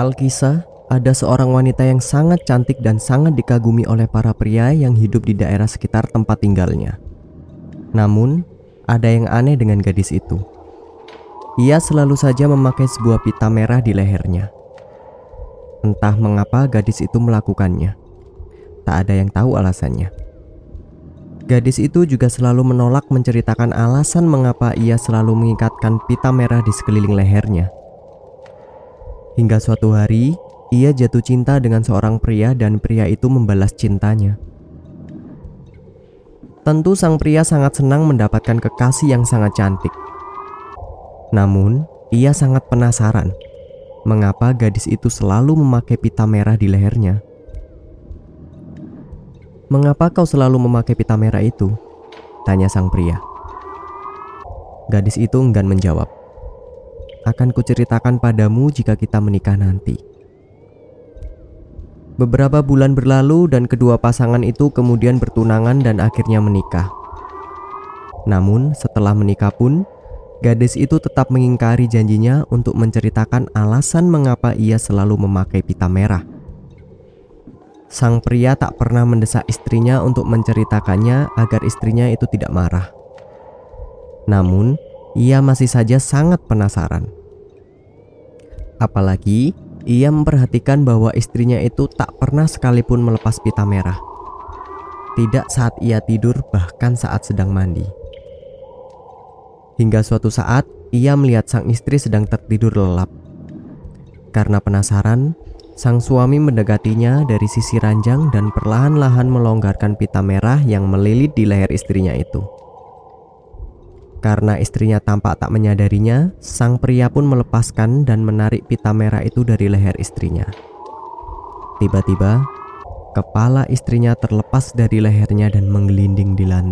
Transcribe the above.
Alkisah, ada seorang wanita yang sangat cantik dan sangat dikagumi oleh para pria yang hidup di daerah sekitar tempat tinggalnya. Namun, ada yang aneh dengan gadis itu. Ia selalu saja memakai sebuah pita merah di lehernya. Entah mengapa gadis itu melakukannya. Tak ada yang tahu alasannya. Gadis itu juga selalu menolak menceritakan alasan mengapa ia selalu mengikatkan pita merah di sekeliling lehernya. Hingga suatu hari, ia jatuh cinta dengan seorang pria dan pria itu membalas cintanya. Tentu sang pria sangat senang mendapatkan kekasih yang sangat cantik. Namun, ia sangat penasaran mengapa gadis itu selalu memakai pita merah di lehernya. "Mengapa kau selalu memakai pita merah itu?" tanya sang pria. Gadis itu enggan menjawab akan kuceritakan padamu jika kita menikah nanti. Beberapa bulan berlalu dan kedua pasangan itu kemudian bertunangan dan akhirnya menikah. Namun setelah menikah pun, gadis itu tetap mengingkari janjinya untuk menceritakan alasan mengapa ia selalu memakai pita merah. Sang pria tak pernah mendesak istrinya untuk menceritakannya agar istrinya itu tidak marah. Namun, ia masih saja sangat penasaran. Apalagi ia memperhatikan bahwa istrinya itu tak pernah sekalipun melepas pita merah. Tidak saat ia tidur, bahkan saat sedang mandi. Hingga suatu saat ia melihat sang istri sedang tertidur lelap. Karena penasaran, sang suami mendekatinya dari sisi ranjang dan perlahan-lahan melonggarkan pita merah yang melilit di leher istrinya itu. Karena istrinya tampak tak menyadarinya, sang pria pun melepaskan dan menarik pita merah itu dari leher istrinya. Tiba-tiba, kepala istrinya terlepas dari lehernya dan menggelinding di lantai.